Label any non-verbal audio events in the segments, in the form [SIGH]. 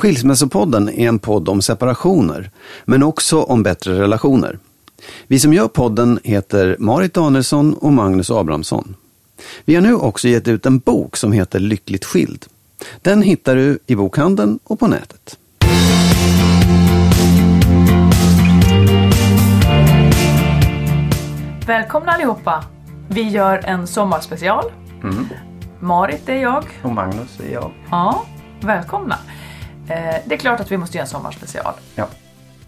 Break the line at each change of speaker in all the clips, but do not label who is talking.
Skilsmässopodden är en podd om separationer, men också om bättre relationer. Vi som gör podden heter Marit Danielsson och Magnus Abrahamsson. Vi har nu också gett ut en bok som heter Lyckligt skild. Den hittar du i bokhandeln och på nätet.
Välkomna allihopa! Vi gör en sommarspecial. Marit är jag.
Och Magnus är jag.
Ja, välkomna! Eh, det är klart att vi måste göra en sommarspecial.
Ja.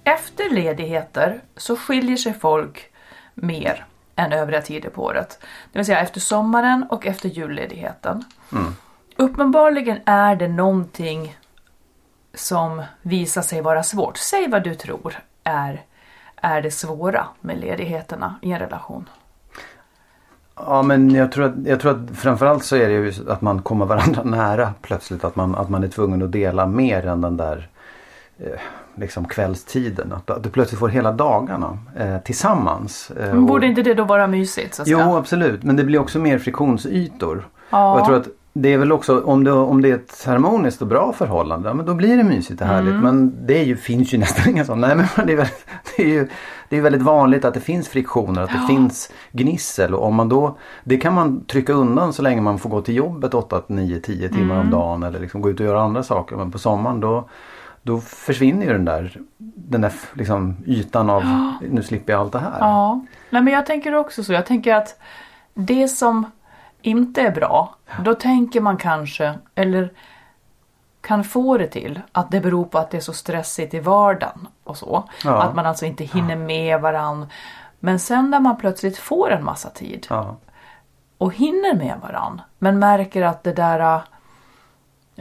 Efter ledigheter så skiljer sig folk mer än övriga tider på året. Det vill säga efter sommaren och efter julledigheten. Uppenbarligen är det någonting som visar sig vara svårt. Säg vad du tror är, är det svåra med ledigheterna i en relation.
Ja men jag tror, att, jag tror att framförallt så är det ju att man kommer varandra [LAUGHS] nära plötsligt. Att man, att man är tvungen att dela mer än den där eh, liksom kvällstiden. Att, att du plötsligt får hela dagarna eh, tillsammans. Eh,
Men
och-
borde inte det då vara mysigt? Så?
Jo absolut men det blir också mer friktionsytor.
Ja.
Och jag tror att det är väl också om det, om det är ett harmoniskt och bra förhållande. Ja, men då blir det mysigt och härligt.
Mm.
Men det är ju, finns ju nästan [LAUGHS] inga sådana. Nej men det är, väldigt, det är ju det är väldigt vanligt att det finns friktioner. Att det finns gnissel. Och om man då, det kan man trycka undan så länge man får gå till jobbet 8, 9, 10 timmar
Mm.
om dagen. Eller liksom gå ut och göra andra saker. Men på sommaren då då försvinner ju den där, den där liksom ytan av nu slipper jag allt det här.
Ja, Nej, men jag tänker också så. Jag tänker att det som inte är bra, då tänker man kanske, eller kan få det till att det beror på att det är så stressigt i vardagen och så.
Ja.
Att man alltså inte hinner med varann. Men sen när man plötsligt får en massa tid
Ja.
och hinner med varann men märker att det där äh,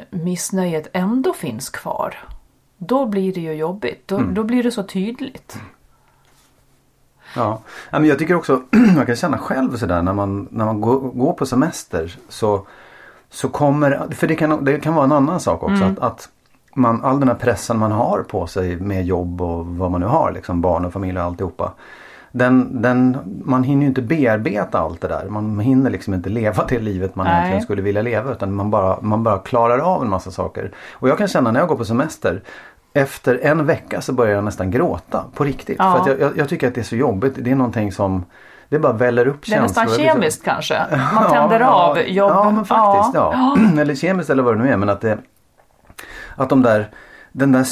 missnöjet ändå finns kvar. Då blir det ju jobbigt. Då,
Mm.
då blir det så tydligt.
Ja. men jag tycker också, [CLEARS THROAT] man kan känna själv sådär när man, när man går, går på semester så, så kommer, för det kan, det kan vara en annan sak också att, att man, all den här pressen man har på sig med jobb och vad man nu har, liksom barn och familj och alltihopa. Den, den, man hinner ju inte bearbeta allt det där. Man hinner liksom inte leva det livet man
Nej.
egentligen skulle vilja leva utan man bara, man bara klarar av en massa saker. Och jag kan känna när jag går på semester efter en vecka så börjar jag nästan gråta på riktigt.
Ja.
För att jag, jag, jag tycker att det är så jobbigt. Det är någonting som det bara väller upp
Det är nästan
känslor.
Kemiskt kanske. [LAUGHS] Man tänder
ja,
av jobb.
Ja men faktiskt ja. [CLEARS THROAT] eller kemiskt eller vad det nu är. Men att det att de där den där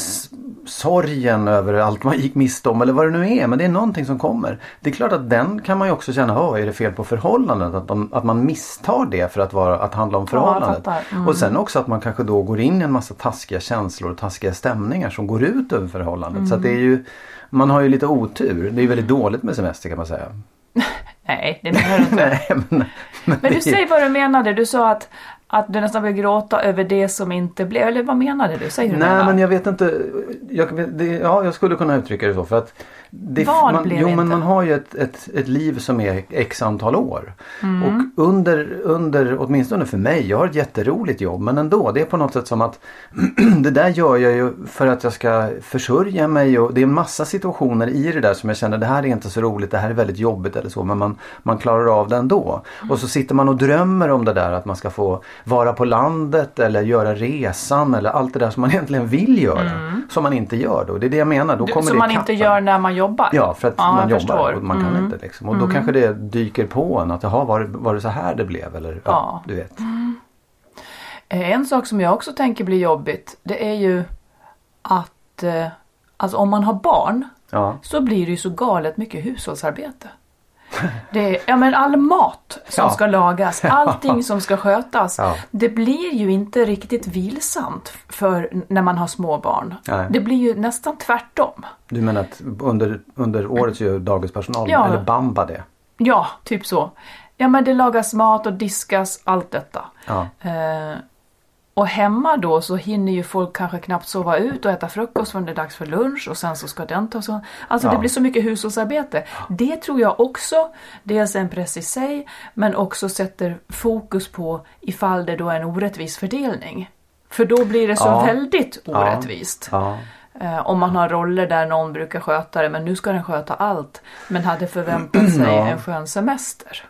sorgen över allt man gick miste om eller vad det nu är. Men det är någonting som kommer. Det är klart att den kan man ju också känna, Åh, är det fel på förhållandet? Att, de, att man misstar det för att, vara, att handla om förhållandet.
fattar. Mm.
Och sen också att man kanske då går in i en massa taskiga känslor och taskiga stämningar som går ut över förhållandet. Så att det är ju, man har ju lite otur. Det är ju väldigt dåligt med semester kan man säga. [LAUGHS]
Nej, det menar du inte. [LAUGHS]
Nej, men, men,
Men du säger vad du menade. Du sa att, att du nästan vill gråta över det som inte blev. Eller vad menade du? Säg hur du
Nej men jag vet inte. Jag, det, ja, jag skulle kunna uttrycka det så för att det,
Val
man,
blev
jo,
inte.
men man har ju ett, ett, ett liv som är x antal år.
Mm.
Och under, under, åtminstone för mig, jag har ett jätteroligt jobb men ändå. Det är på något sätt som att [CLEARS THROAT] det där gör jag ju för att jag ska försörja mig och det är en massa situationer i det där som jag känner det här är inte så roligt, det här är väldigt jobbigt eller så men man, man klarar av det ändå. Och så sitter man och drömmer om det där att man ska få vara på landet eller göra resan eller allt det där som man [LAUGHS] egentligen vill göra. Som man inte gör då. Det är det jag menar. Då kommer
Som
det
man inte gör när man jobbar.
Ja, för att
Ja,
man jobbar
förstår.
och man kan
Mm.
inte. Liksom. Och då kanske det dyker på en att jaha, var, det- var det så här det blev? Eller ja,
Ja.
du vet.
Eh, En sak som jag också tänker blir jobbigt det är ju att eh, alltså om man har barn
Ja.
så blir det ju så galet mycket hushållsarbete. Det är, ja men all mat som
Ja.
ska lagas, [LAUGHS] allting som ska skötas.
Ja.
Det blir ju inte riktigt vilsamt för när man har små barn.
Nej.
Det blir ju nästan tvärtom.
Du menar att under, under året så gör dagispersonalen,
Ja.
eller Bamba det?
Ja, typ så. Ja men det lagas mat och diskas, allt detta.
Ja.
Eh, och hemma då så hinner ju folk kanske knappt sova ut och äta frukost förrän det är dags för lunch och sen så ska den ta så. Alltså
Ja.
det blir så mycket hushållsarbete. Det tror jag också, dels är en press i sig, men också sätter fokus på ifall det då är en orättvis fördelning. För då blir det så
Ja.
väldigt orättvist.
Ja.
Eh, om man har roller där någon brukar sköta det, men nu ska den sköta allt. Men hade förväntat [CLEARS THROAT] sig en skön semester.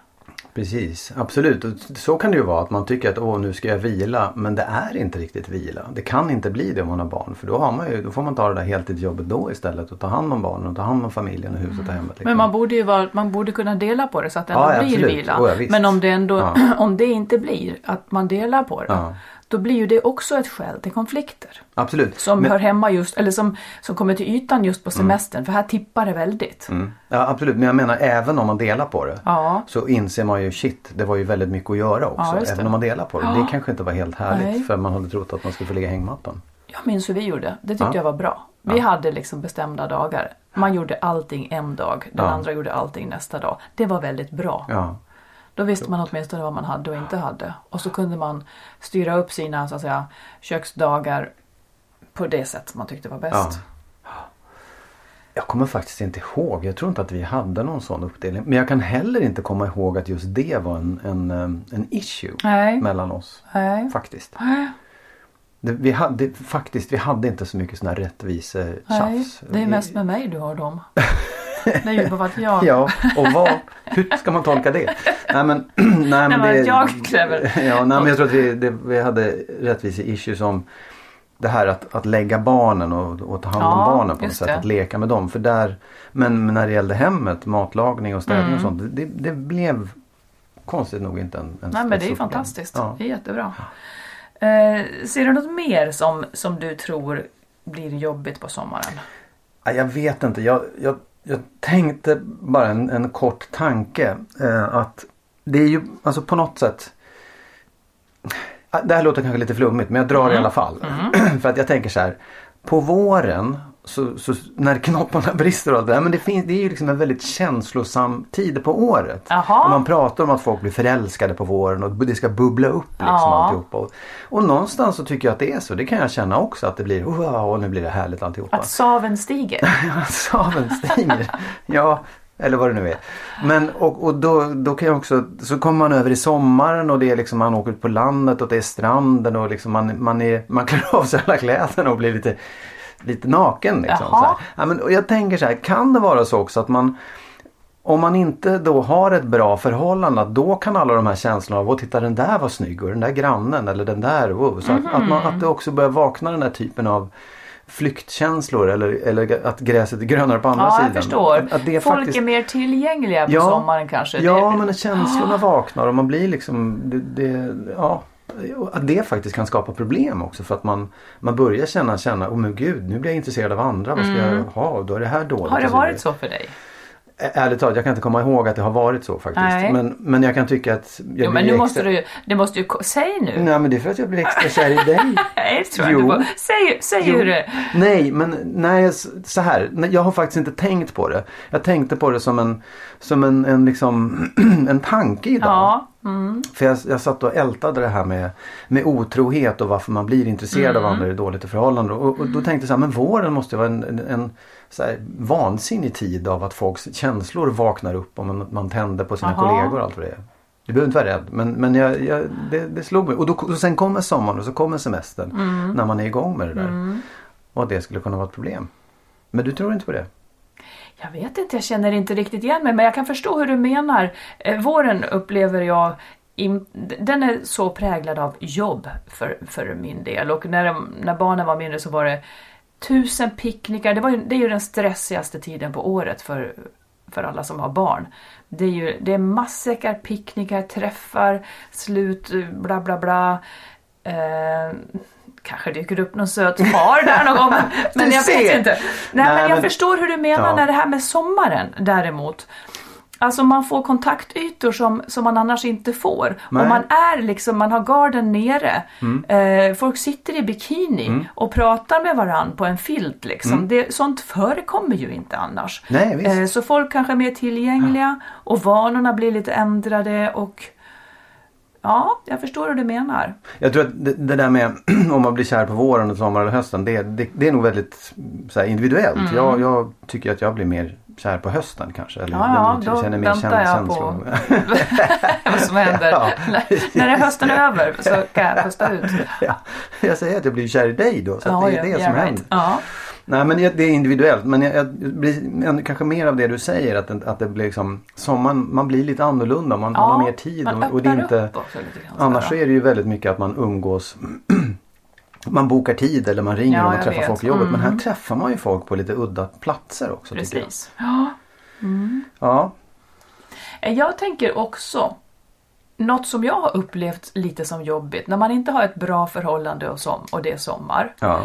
Precis, absolut. Och så kan det ju vara att man tycker att åh nu ska jag vila. Men det är inte riktigt vila. Det kan inte bli det om man har barn. För då, har man ju, då får man ta det där heltidsjobbet då istället. Och ta hand om barnen och ta hand om familjen och huset och hemmet. Liksom.
Men man borde ju vara, man borde kunna dela på det så att det ändå
ja,
blir
absolut.
vila.
Oh, ja.
Men om det ändå,
Ja. [CLEARS THROAT]
om det inte blir att man delar på det. Då blir ju det också ett skäl till konflikter.
Absolut.
Som
Men-
hör hemma just, eller som, som kommer till ytan just på semestern. För här tippar det väldigt.
Mm. Ja absolut, men jag menar även om man delar på det.
Ja.
Så inser man ju shit, det var ju väldigt mycket att göra också.
Ja,
även om man delar på det.
Ja.
Det kanske inte var helt härligt.
Nej.
För man hade trott att man skulle få ligga i hängmattan.
Jag minns hur vi gjorde. Det tyckte
Ja.
jag var bra. Vi hade liksom bestämda dagar. Man gjorde allting en dag. Den andra gjorde allting nästa dag. Det var väldigt bra.
Ja.
Då visste man åtminstone vad man hade och inte hade. Och så kunde man styra upp sina så att säga, köksdagar på det sätt man tyckte var bäst.
Jag kommer faktiskt inte ihåg. Jag tror inte att vi hade någon sån uppdelning. Men jag kan heller inte komma ihåg att just det var en, en, eh, en issue
Nej.
mellan oss.
Nej.
Faktiskt.
Nej.
Det, vi hade, faktiskt, vi hade inte så mycket sån här
Nej.
rättvisetjafs.
Det är mest med mig du har dem. Det är ju bara att jag...
Ja, och vad, hur ska man tolka det? [CLEARS THROAT] Nej men, nej, men det,
jag kräver
Ja, nej, men jag tror att vi, det, vi hade rättvise-issues om det här att, att lägga barnen och, och ta hand om
Ja,
barnen på något sätt.
det.
Att leka med dem. För där, men, men när det gällde hemmet, matlagning och städning
Mm.
och sånt. Det, det blev konstigt nog inte en, en
Nej men det är fantastiskt.
Ja.
Det är jättebra. Eh, ser du något mer som, som du tror blir jobbigt på sommaren?
Ja, Jag vet inte. Jag, jag, jag tänkte bara en, en kort tanke. Eh, att det är ju alltså på något sätt. Ah, Det här låter kanske lite flummigt men jag drar i alla fall. [CLEARS THROAT] För att jag tänker så här. På våren så, så när knopparna [LAUGHS] brister och allt det där. Men det, finns, det är ju liksom en väldigt känslosam tid på året. Och man pratar om att folk blir förälskade på våren och det ska bubbla upp liksom
Ja.
alltihopa. Och, och någonstans så tycker jag att det är så. Det kan jag känna också att det blir, wow, nu blir det härligt alltihopa.
Att saven stiger? [LAUGHS]
Ja, saven stiger. ja, eller vad det nu är. Men och, och då, då kan jag också, så kommer man över i sommaren och det är liksom, man åker ut på landet och det är stranden och liksom man, man, är, man klär av sig alla kläderna och blir lite, lite naken. Liksom,
Jaha.
så. Ja, men, och jag tänker så här, kan det vara så också att man om man inte då har ett bra förhållande då kan alla de här känslorna av att titta den där var snygg och den där grannen eller den där. Oh, så att, att, man, att det också börjar vakna den här typen av flyktkänslor eller, eller att gräset är grönare på andra
Ja,
sidan.
jag förstår.
Att, att det
Folk
faktiskt,
är mer tillgängliga på sommaren kanske.
Ja,
Det-
men känslorna vaknar och man blir liksom det, det, ja, att det faktiskt kan skapa problem också för att man, man börjar känna, känna, oh men gud nu blir jag intresserad av andra, vad ska jag ha? Då är det här dåligt.
Mm. Har det varit så för dig?
Ärligt talat, jag kan inte komma ihåg att det har varit så faktiskt.
Nej.
Men, men jag kan tycka att... Jag
Jo, men nu
extra...
måste du ju, det måste ju, ko- säg nu.
Nej men det är för att jag blir extra kär i dig. [LAUGHS]
Nej, det tror jag inte. Säg, säg
Jo.
hur det
Nej, men nej, så här. Jag har faktiskt inte tänkt på det. Jag tänkte på det som en, som en, en, liksom, [CLEARS THROAT] en tanke idag.
Ja.
För jag, jag satt och ältade det här med, med otrohet och varför man blir intresserad av andra i dåligt förhållande. Och, och då tänkte jag så här, men våren måste vara en, en, en så här, vansinnig tid av att folks känslor vaknar upp om man, man tänder på sina
Aha.
kollegor och allt vad det är. Du behöver inte vara rädd men, men jag, jag, det, det slog mig. Och, då, och sen kommer sommaren och så kommer semestern när man är igång med det där. Och att det skulle kunna vara ett problem. Men du tror inte på det?
Jag vet inte, jag känner inte riktigt igen mig men jag kan förstå hur du menar. Eh, våren upplever jag den är så präglad av jobb för, för min del och när, de- när barnen var mindre så var det tusen picknickar. Det, var ju, det är ju den stressigaste tiden på året för, för alla som har barn. Det är ju det är matsäckar, picknickar, träffar, slut, bla bla bla. Eh, kanske dyker upp någon söt far där någon gång. [LAUGHS] Men jag
ser.
vet inte. Nej,
Nej,
men jag
men-
förstår hur du menar
Ja.
när det här med sommaren däremot. Alltså man får kontaktytor som, som man annars inte får.
Nej.
Och man är liksom, man har garden nere. Eh, folk sitter i bikini och pratar med varann på en filt liksom. Det, sånt förekommer ju inte annars.
Nej.
Eh, så folk kanske är mer tillgängliga och vanorna blir lite ändrade och Ja, jag förstår hur du menar.
Jag tror att det, det där med [CLEARS THROAT] om man blir kär på våren, och sommaren eller hösten. Det, det, det är nog väldigt så här, individuellt.
Mm.
Jag, jag tycker att jag blir mer kär på hösten kanske. Eller,
Ja, ja,
jag
då
känner mer
väntar jag på-. [LAUGHS] Vad som händer. [LAUGHS]
Ja.
när, är hösten över så kan jag pusta ut. [LAUGHS]
ja, jag säger att jag blir kär i dig då. Så att det är det som
right.
händer.
Ja.
Nej men det är individuellt. Men jag, jag blir kanske mer av det du säger. Att, det- att det blir liksom sommaren, man blir lite annorlunda. Man, man har mer tid.
man
och, och det är inte,
upp också lite grann
annars så
sådär.
är det ju väldigt mycket att man umgås. [CLEARS THROAT] man bokar tid eller man ringer
Ja,
och man träffar
vet.
folk i jobbet. Men här
Mm.
träffar man ju folk på lite udda platser också.
Precis. Ja.
Ja.
Jag tänker också något som jag har upplevt lite som jobbigt när man inte har ett bra förhållande och, som, och det är sommar.
Ja.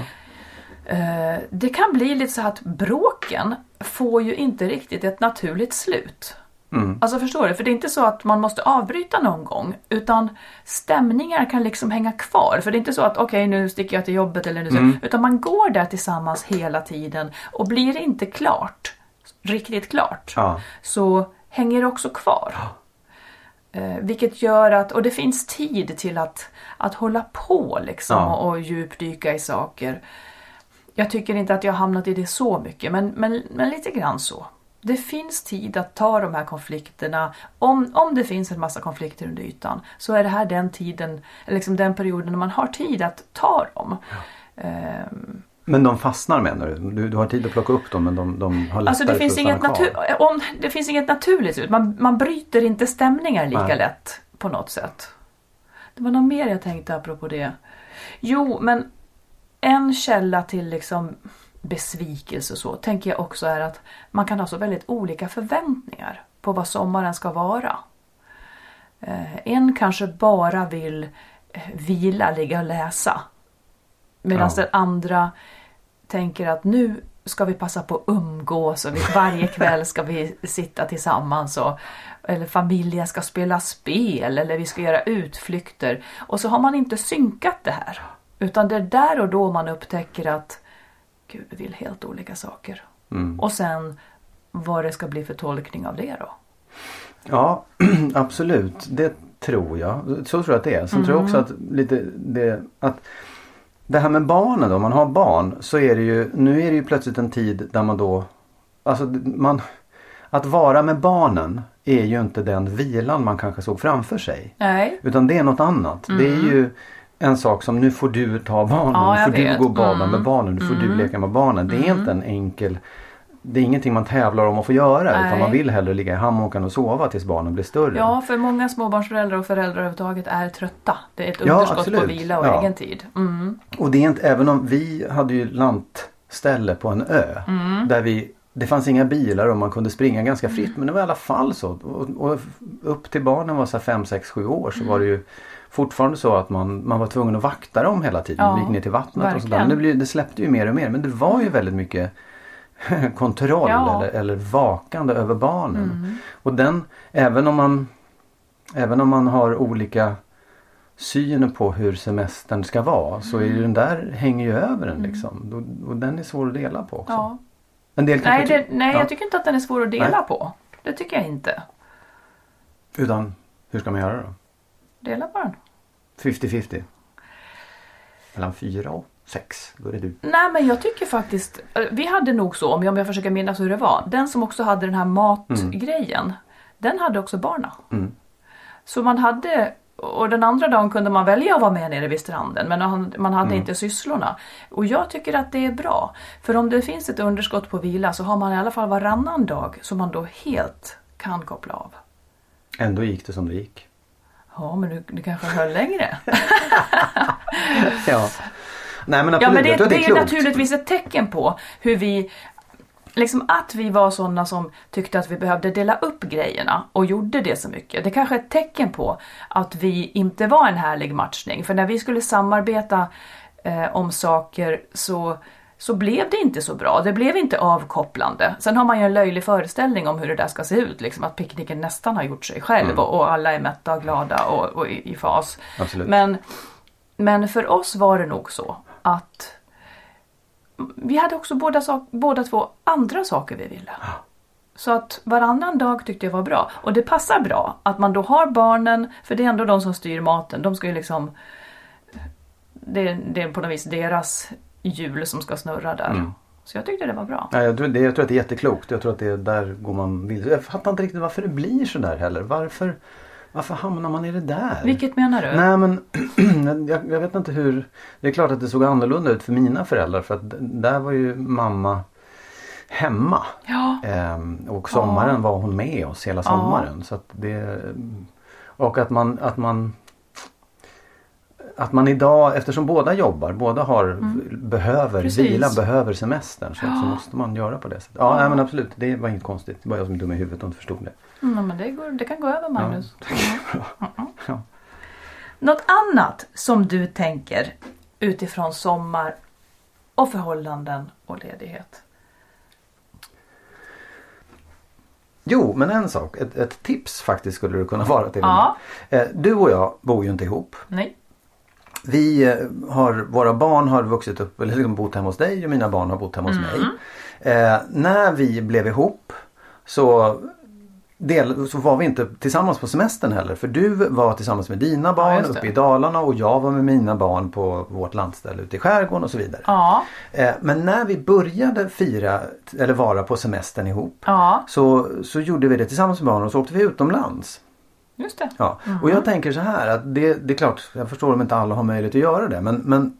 Eh, det kan bli lite så att bråken får ju inte riktigt ett naturligt slut.
Mm.
Alltså förstår du? För det är inte så att man måste avbryta någon gång utan stämningar kan liksom hänga kvar. För det är inte så att okej nu sticker jag till jobbet eller nu
Mm.
utan man går där tillsammans hela tiden och blir det inte klart, riktigt klart,
Ja.
så hänger det också kvar. Eh, vilket gör att, och det finns tid till att, att hålla på liksom
Ja.
och, och djupdyka i saker. Jag tycker inte att jag har hamnat i det så mycket men, men, men lite grann så. Det finns tid att ta de här konflikterna. Om, om det finns en massa konflikter under ytan så är det här den tiden, liksom den perioden när man har tid att ta dem. Ehm,
Men de fastnar menar du? du? Du har tid att plocka upp dem men de, de har lättare
Alltså det finns, inget natur- om, det finns inget naturligt ut. Man, man bryter inte stämningar lika
Nej.
lätt på något sätt. Det var något mer jag tänkte apropå det. Jo, men en källa till liksom besvikelse och så tänker jag också är att man kan ha så väldigt olika förväntningar på vad sommaren ska vara. Eh, en kanske bara vill eh, vila, ligga och läsa. Medan
Ja.
den andra tänker att nu ska vi passa på att umgås och vi, varje kväll ska vi sitta tillsammans och eller familjen ska spela spel eller vi ska göra utflykter. Och så har man inte synkat det här. Utan det är där och då man upptäcker att vill helt olika saker. Och sen vad det ska bli för tolkning av det då.
Ja, [CLEARS THROAT] absolut. Det tror jag. Så tror jag att det är. Sen tror jag också att lite det att det här med barnen då, om man har barn så är det ju, nu är det ju plötsligt en tid där man då, alltså man, att vara med barnen är ju inte den vilan man kanske såg framför sig.
Nej.
Utan det är något annat. Det är ju en sak som nu får du ta barnen,
Ja,
nu får du
vet.
gå och bada
Mm.
med barnen, nu får du leka med barnen. Det är inte en enkel det är ingenting man tävlar om att få göra utan
Nej.
man vill hellre ligga i hammocken och sova tills barnen blir större.
Ja, för många småbarnsföräldrar och föräldrar överhuvudtaget är trötta. Det är ett
Ja,
underskott på
absolut.
vila och
Ja.
egen tid. Mm.
Och det är inte, även om vi hade ju lantställe på en ö.
Mm.
Där vi, det fanns inga bilar och man kunde springa ganska fritt. Men det var i alla fall så. Och, och upp till barnen var så 5, 6, 7 år så var det ju fortfarande så att man, man var tvungen att vakta dem hela tiden.
Ja,
man gick ner till vattnet och sådär.
verkligen.
Men det, blev, det släppte ju mer och mer. Men det var ju väldigt mycket [LAUGHS] kontroll
Ja.
eller, eller vakande över barnen.
Mm.
Och den, även om man Även om man har olika synen på hur semestern ska vara så är ju den där hänger ju över en liksom. Och, och den är svår att dela på också.
Mm. Ja.
En del
Nej, det, nej
ja.
jag tycker inte att den är svår att dela
Nej.
på. Det tycker jag inte.
Utan hur ska man göra då?
dela på den.
50-50. Mellan fyra och sex. Då är det du.
Nej men jag tycker faktiskt, eh, vi hade nog så, om jag, om jag försöker minnas hur det var, den som också hade den här matgrejen, den hade också barna. Så man hade, och den andra dagen kunde man välja att vara med nere vid stranden men man, hade inte sysslorna. Och jag tycker att det är bra, för om det finns ett underskott på vila så har man i alla fall varannan dag som man då helt kan koppla av.
Ändå gick det som det gick.
Ja men du, du kanske höll längre? [LAUGHS]
Ja. Nej men
Ja
absolut,
men det, det,
det
är
är
naturligtvis ett tecken på hur vi Liksom att vi var sådana som tyckte att vi behövde dela upp grejerna och gjorde det så mycket. Det kanske är ett tecken på att vi inte var en härlig matchning. För när vi skulle samarbeta eh, om saker så, så blev det inte så bra. Det blev inte avkopplande. Sen har man ju en löjlig föreställning om hur det där ska se ut. Liksom att picknicken nästan har gjort sig själv och, och alla är mätta och glada och, och i, i fas.
Absolut.
Men, men för oss var det nog så att vi hade också båda, sak, båda två andra saker vi ville. Så att varannan dag tyckte jag var bra. Och det passar bra att man då har barnen, för det är ändå de som styr maten. De ska ju liksom... Det, det är på något vis deras hjul som ska snurra där. Så jag tyckte det var bra.
Nej, jag, tror, det, jag tror att det är jätteklokt. Jag tror att det är där går man vill. Jag fattar inte riktigt varför det blir så där heller. Varför, varför hamnar man i det där?
Vilket menar du?
Nej men [CLEARS THROAT] jag, jag vet inte hur. Det är klart att det såg annorlunda ut för mina föräldrar. För att där var ju mamma hemma.
Ja.
Ehm, och sommaren var hon med oss hela sommaren. Så att det, och att man, att man att man idag, eftersom båda jobbar, båda har, behöver
Mm. Precis.
vila, behöver semestern. Så, så måste man göra på det sättet. Ja, nej, men absolut. Det var inget konstigt. Det var jag som är dum i huvudet och inte förstod det.
Mm, men det, går, det kan gå över Magnus. [LAUGHS]
Ja.
Något annat som du tänker utifrån sommar och förhållanden och ledighet?
Jo, men en sak. Ett, ett tips faktiskt skulle det kunna vara till
Ja.
Eh, Du och jag bor ju inte ihop.
Nej.
Vi eh, har, våra barn har vuxit upp, eller liksom bott hemma hos dig och mina barn har bott hemma hos mig. Eh, när vi blev ihop så, del, så var vi inte tillsammans på semestern heller. För du var tillsammans med dina barn
det.
uppe i Dalarna och jag var med mina barn på vårt landställe ute i skärgården och så vidare.
Ja.
Eh, men när vi började fira eller vara på semestern ihop
Ja,
så, så gjorde vi det tillsammans med barnen och så åkte vi utomlands.
Just det.
Ja. Och jag tänker så här att det, det är klart, jag förstår om inte alla har möjlighet att göra det. Men, men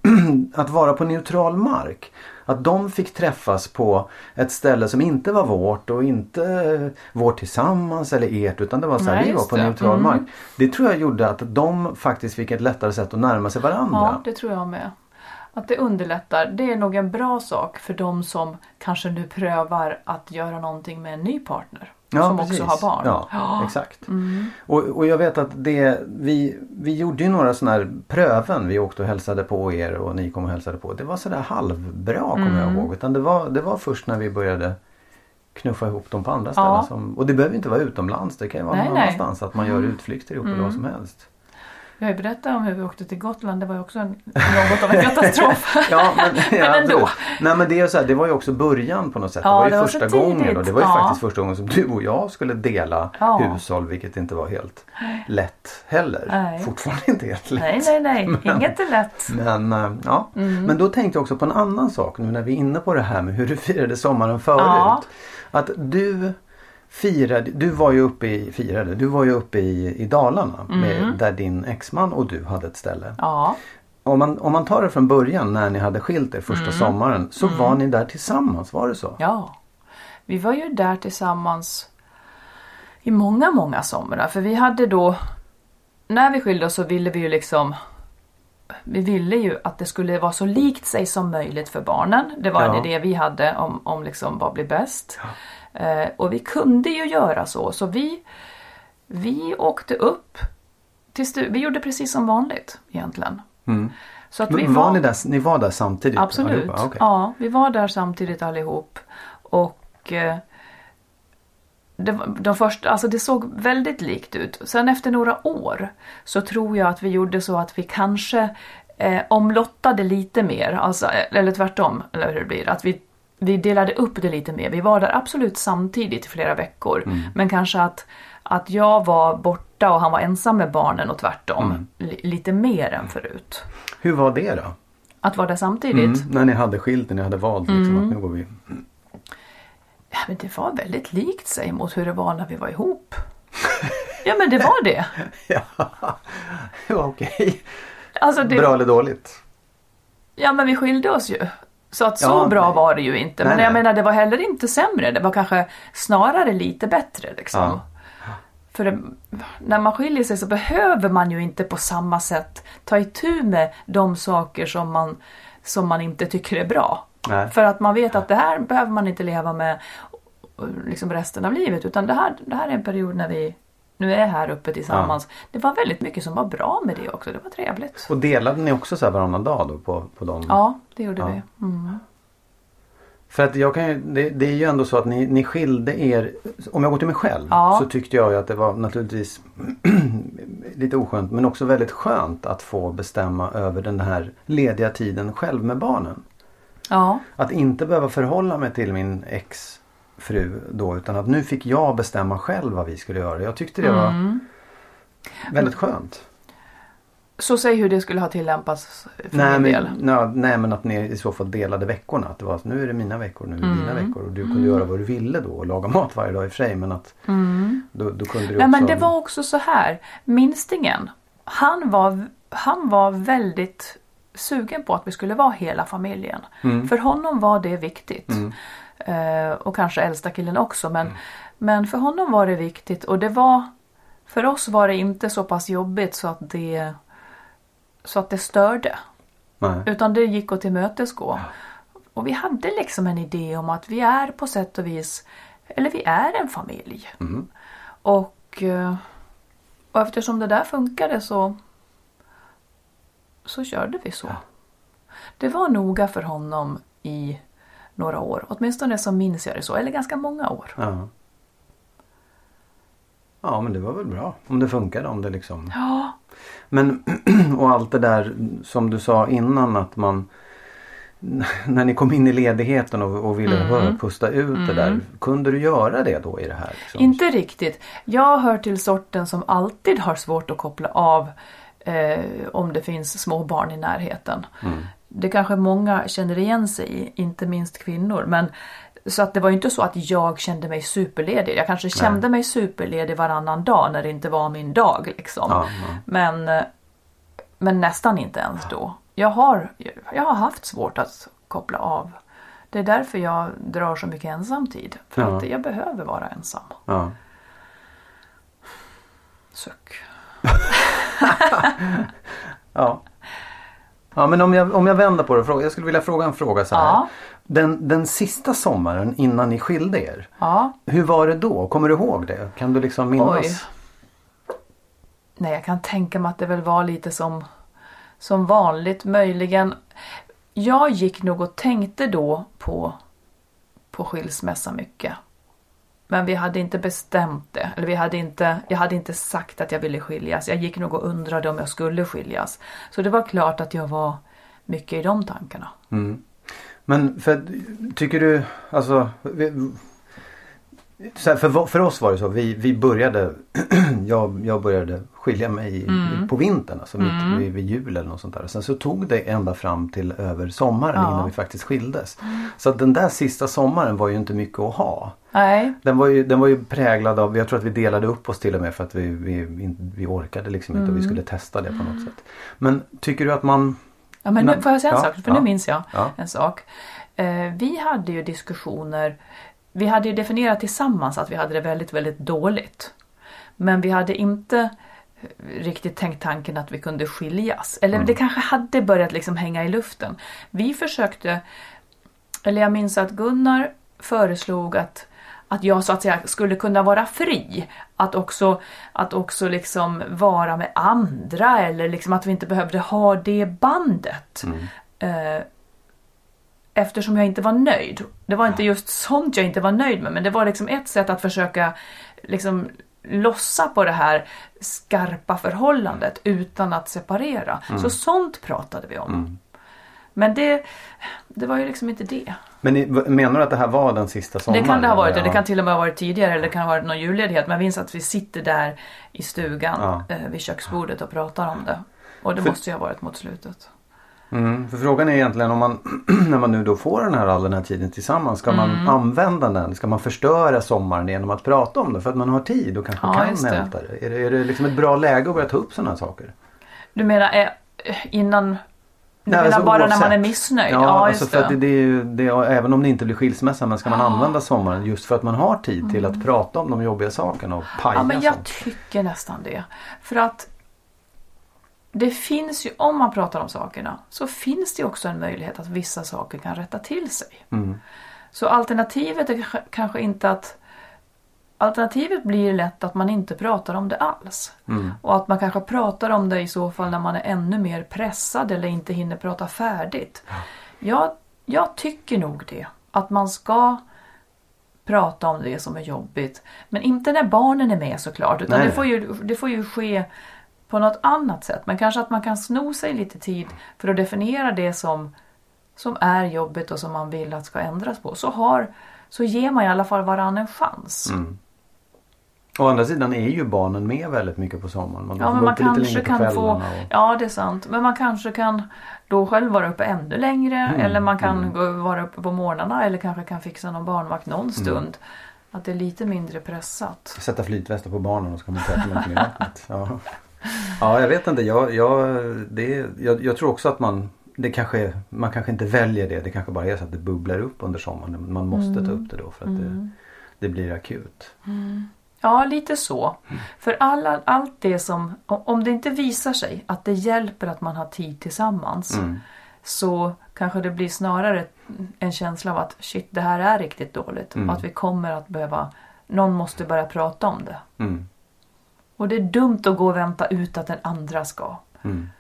[CLEARS THROAT] att vara på neutral mark. Att de fick träffas på ett ställe som inte var vårt och inte vårt tillsammans eller ert utan det var så här,
Nej,
vi var på
det.
neutral
Mm.
mark. Det tror jag gjorde att de faktiskt fick ett lättare sätt att närma sig varandra.
Ja, det tror jag med. Att det underlättar. Det är nog en bra sak för de som kanske nu prövar att göra någonting med en ny partner. Som
precis.
också har barn.
Ja, exakt. Och, och jag vet att det, vi, vi gjorde ju några sådana här pröven. Vi åkte och hälsade på er och ni kom och hälsade på. Det var sådär halvbra kommer jag ihåg. Utan det var, det var först när vi började knuffa ihop dem på andra ställen.
Ja.
Som, och det behöver inte vara utomlands. Det kan ju vara
Nej,
någon
nej.
annanstans. Att man gör utflykter ihop eller vad som helst.
Jag har ju berättat om hur vi åkte till Gotland. Det var ju också en, något av en [LAUGHS] katastrof. [LAUGHS]
Ja, [LAUGHS] men, ja,
ändå.
absolut. Nej men det, är så här, det var ju också början på något sätt.
Ja,
det var ju
det var
första gången.
tidigt.
Och det var ju
Ja.
faktiskt första gången som du och jag skulle dela
Ja.
hushåll. Vilket inte var helt lätt heller.
Nej.
Fortfarande inte helt lätt.
nej, nej, nej.
Men-
Inget är lätt.
Men, eh, ja.
Mm.
men då tänkte jag också på en annan sak nu när vi är inne på det här med hur du firade sommaren förut. Att du firade, du var ju uppe i, firade, du var ju uppe i, i Dalarna med, där din exman och du hade ett ställe.
Mm. Ja,
Om man, om man tar det från början när ni hade skilt er första
Mm.
sommaren så var ni där tillsammans, var det så?
ja. Vi var ju där tillsammans i många, många somrar. För vi hade då, när vi skilde oss så ville vi ju liksom vi ville ju att det skulle vara så likt sig som möjligt för barnen. Det var
Ja.
det idé vi hade om, om liksom vad blir bäst. Eh, och vi kunde ju göra så. Så vi, vi åkte upp till Vi gjorde precis som vanligt egentligen. Så att vi
Mm. Men var ni, där, ni var där samtidigt?
Absolut.
allihopa? Okej.
Ja, vi var där samtidigt allihop. Och eh, det, var- de första, alltså det såg väldigt likt ut. Sen efter några år så tror jag att vi gjorde så att vi kanske eh, omlottade lite mer. Alltså, eller tvärtom, eller hur det blir. Att vi vi delade upp det lite mer. Vi var där absolut samtidigt i flera veckor. Men kanske att, att jag var borta och han var ensam med barnen och tvärtom. Li- lite mer än förut.
Hur var det då?
Att vara där samtidigt.
Mm, när ni hade skilt, när ni hade valt liksom, att nu går vi.
Ja, men det var väldigt likt sig mot hur det var när vi var ihop. Ja men det var det. [LAUGHS]
Ja, ja okej.
Alltså det
Bra eller dåligt?
Ja men vi skilde oss ju. Så att så
Ja,
bra
nej.
var det ju inte. Men
Nej,
jag
nej.
menar det var heller inte sämre. Det var kanske snarare lite bättre liksom.
Ja.
För det, när man skiljer sig så behöver man ju inte på samma sätt ta itu med de saker som man, som man inte tycker är bra. För att man vet att det här behöver man inte leva med liksom resten av livet. Utan det här, det här är en period när vi nu är här uppe tillsammans. Det var väldigt mycket som var bra med det också. Det var trevligt.
Och delade ni också så här varannan dag då på, på dem?
Ja, det gjorde
Ja.
vi. Mm.
För att jag kan ju, det, det är ju ändå så att ni, ni skilde er. Om jag går till mig själv
Ja.
så tyckte jag ju att det var naturligtvis [CLEARS THROAT] lite oskönt men också väldigt skönt att få bestämma över den här lediga tiden själv med barnen.
Ja.
Att inte behöva förhålla mig till min exfru då utan att nu fick jag bestämma själv vad vi skulle göra. Jag tyckte det var
Mm.
väldigt skönt.
Så säg hur det skulle ha tillämpats för
Nej men,
del.
nej, nej men att ni i så fall delade veckorna. Att det var att nu är det mina veckor, nu är det
Mm.
dina veckor. Och du kunde göra vad du ville då och laga mat varje dag i och för sig. Men att då, då kunde du
Mm. Nej
också...
men det var också så här. Minstingen. Han var, han var väldigt sugen på att vi skulle vara hela familjen.
Mm.
För honom var det viktigt. Eh, och kanske äldsta killen också. Men,
Mm.
men för honom var det viktigt. Och det var För oss var det inte så pass jobbigt så att det Så att det störde.
Nej.
Utan det gick att tillmötesgå. Och vi hade liksom en idé om att vi är på sätt och vis, eller vi är en familj. Och, eh, och eftersom det där funkade så, så körde vi så. Det var noga för honom i några år. Åtminstone så minns jag det så, eller ganska många år.
Ja. Ja men det var väl bra. Om det funkade. Om det liksom...
Ja,
Men [CLEARS THROAT] och allt det där som du sa innan att man [LAUGHS] när ni kom in i ledigheten och, och ville mm. pusta ut det där. Kunde du göra det då i det här? Liksom?
Inte riktigt. Jag hör till sorten som alltid har svårt att koppla av eh, om det finns små barn i närheten. Det kanske många känner igen sig i, inte minst kvinnor. Men, så att det var ju inte så att jag kände mig superledig. Jag kanske kände mig superledig varannan dag när det inte var min dag. Liksom.
Ja, ja.
Men, men nästan inte ens då. Jag har, jag har haft svårt att koppla av. Det är därför jag drar så mycket ensamtid. För
Ja.
att jag behöver vara ensam.
Ja.
Suck. [LAUGHS]
Ja. Ja men om jag, om jag vänder på det. Jag skulle vilja fråga en fråga så här.
Ja.
Den, den sista sommaren innan ni skilde er.
Ja.
Hur var det då? Kommer du ihåg det? Kan du liksom minnas?
Oj. Nej, jag kan tänka mig att det väl var lite som, som vanligt. Möjligen. Jag gick nog och tänkte då på, på skilsmässa mycket. Men vi hade inte bestämt det. Eller vi hade inte, jag hade inte sagt att jag ville skiljas. Jag gick nog och undrade om jag skulle skiljas. Så det var klart att jag var mycket i de tankarna. Mm.
Men för, tycker du, alltså. Så för, för oss var det så. Vi, vi började, [CLEARS THROAT] jag, jag började skilja mig
Mm.
på vintern. Alltså mitt vid, vid jul eller något sånt där. Sen så tog det ända fram till över sommaren
Ja.
innan vi faktiskt skildes. Så att den där sista sommaren var ju inte mycket att ha.
Nej,
Den var, ju, den var ju präglad av, jag tror att vi delade upp oss till och med för att vi, vi, vi, vi orkade liksom inte och vi
Mm.
skulle testa det på något sätt. Men tycker du att man
Ja, men nu, får jag säga en
ja,
sak? För
ja,
nu minns jag
ja.
en sak. Eh, vi hade ju diskussioner. Vi hade ju definierat tillsammans att vi hade det väldigt, väldigt dåligt. Men vi hade inte eh, riktigt tänkt tanken att vi kunde skiljas. Eller
Mm.
det kanske hade börjat liksom hänga i luften. Vi försökte, eller jag minns att Gunnar föreslog att att jag så att säga skulle kunna vara fri. Att också, att också liksom vara med andra eller liksom att vi inte behövde ha det bandet. Eh, eftersom jag inte var nöjd. Det var inte just sånt jag inte var nöjd med men det var liksom ett sätt att försöka liksom lossa på det här skarpa förhållandet utan att separera. Så sånt pratade vi om. Men det, det var ju liksom inte det.
Men ni, menar du att det här var den sista sommaren?
Det kan det ha varit.
eller?
Det kan till och med ha varit tidigare eller det kan ha varit någon julledighet. Men jag minns att vi sitter där i stugan
Ja.
eh, vid köksbordet och pratar om det. Och det
För-
måste ju ha varit mot slutet.
Mm, för frågan är egentligen om man [CLEARS THROAT] när man nu då får den här all den här tiden tillsammans. Ska
Mm.
man använda den? Ska man förstöra sommaren genom att prata om det? För att man har tid och kanske
Ja,
kan
det.
älta det. Är det, är det liksom ett bra läge att börja ta upp sådana här saker?
Du menar eh, innan... Du
Nej,
menar
alltså
bara när
oavsett.
man är missnöjd?
Ja,
Ja,
alltså för det,
det.
ju, det även om det inte blir skilsmässa men ska man använda sommaren just för att man har tid till att prata om de jobbiga sakerna och paja
Mm. Ja, men jag
sånt.
tycker nästan det. För att det finns ju, om man pratar om sakerna, så finns det också en möjlighet att vissa saker kan rätta till sig.
Mm.
Så alternativet är kanske- inte att Alternativet blir lätt att man inte pratar om det alls.
Mm.
Och att man kanske pratar om det i så fall när man är ännu mer pressad eller inte hinner prata färdigt. Jag, jag tycker nog det. Att man ska prata om det som är jobbigt. Men inte när barnen är med såklart. Utan
Nej.
det får, ju, det får ju ske på något annat sätt. Men kanske att man kan sno sig lite tid för att definiera det som, som är jobbigt och som man vill att ska ändras på. Så, har, så ger man i alla fall varann en chans.
Mm. Å andra sidan är ju barnen med väldigt mycket på sommaren. Man
Ja, men man kanske kan få...
och-
Ja, det är sant. Men man kanske kan då själv vara uppe ännu längre.
Mm,
Eller man kan gå, vara uppe på morgnarna. Eller kanske kan fixa någon barnvakt någon
Mm.
stund. Att det är lite mindre pressat.
Sätta flytvästar på barnen och så kan man täta dem i vattnet. [LAUGHS] Ja. Ja, jag vet inte. Jag, jag, det, jag, jag tror också att man det kanske, man kanske inte väljer det. Det kanske bara är så att det bubblar upp under sommaren. Man måste ta upp det då för att det, det blir akut.
Ja, lite så. För alla, allt det som... Om det inte visar sig att det hjälper att man har tid tillsammans.
Mm.
Så kanske det blir snarare en känsla av att shit, det här är riktigt dåligt.
Mm.
Och att vi kommer att behöva... Någon måste börja prata om det. Och det är dumt att gå och vänta ut att den andra ska.
Mm.